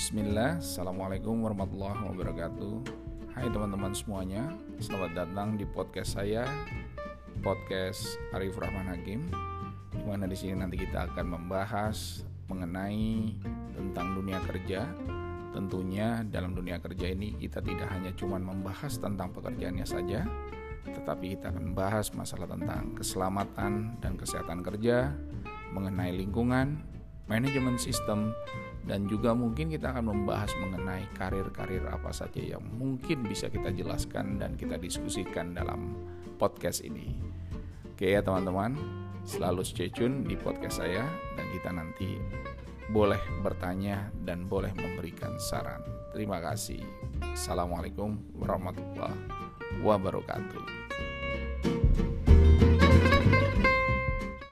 Bismillah, Assalamualaikum warahmatullahi wabarakatuh. Hai teman-teman semuanya Selamat datang di podcast saya Podcast Arif Rahman Hakim Di mana di sini nanti kita akan membahas mengenai tentang dunia kerja. Tentunya dalam dunia kerja ini kita tidak hanya cuma membahas tentang pekerjaannya saja Tetapi kita akan membahas masalah tentang keselamatan dan kesehatan kerja Mengenai lingkungan, manajemen sistem, dan juga mungkin kita akan membahas mengenai karir-karir apa saja yang mungkin bisa kita jelaskan dan kita diskusikan dalam podcast ini. Oke ya teman-teman, selalu stay tune di podcast saya dan kita nanti boleh bertanya dan boleh memberikan saran. Terima kasih. Assalamualaikum warahmatullahi wabarakatuh.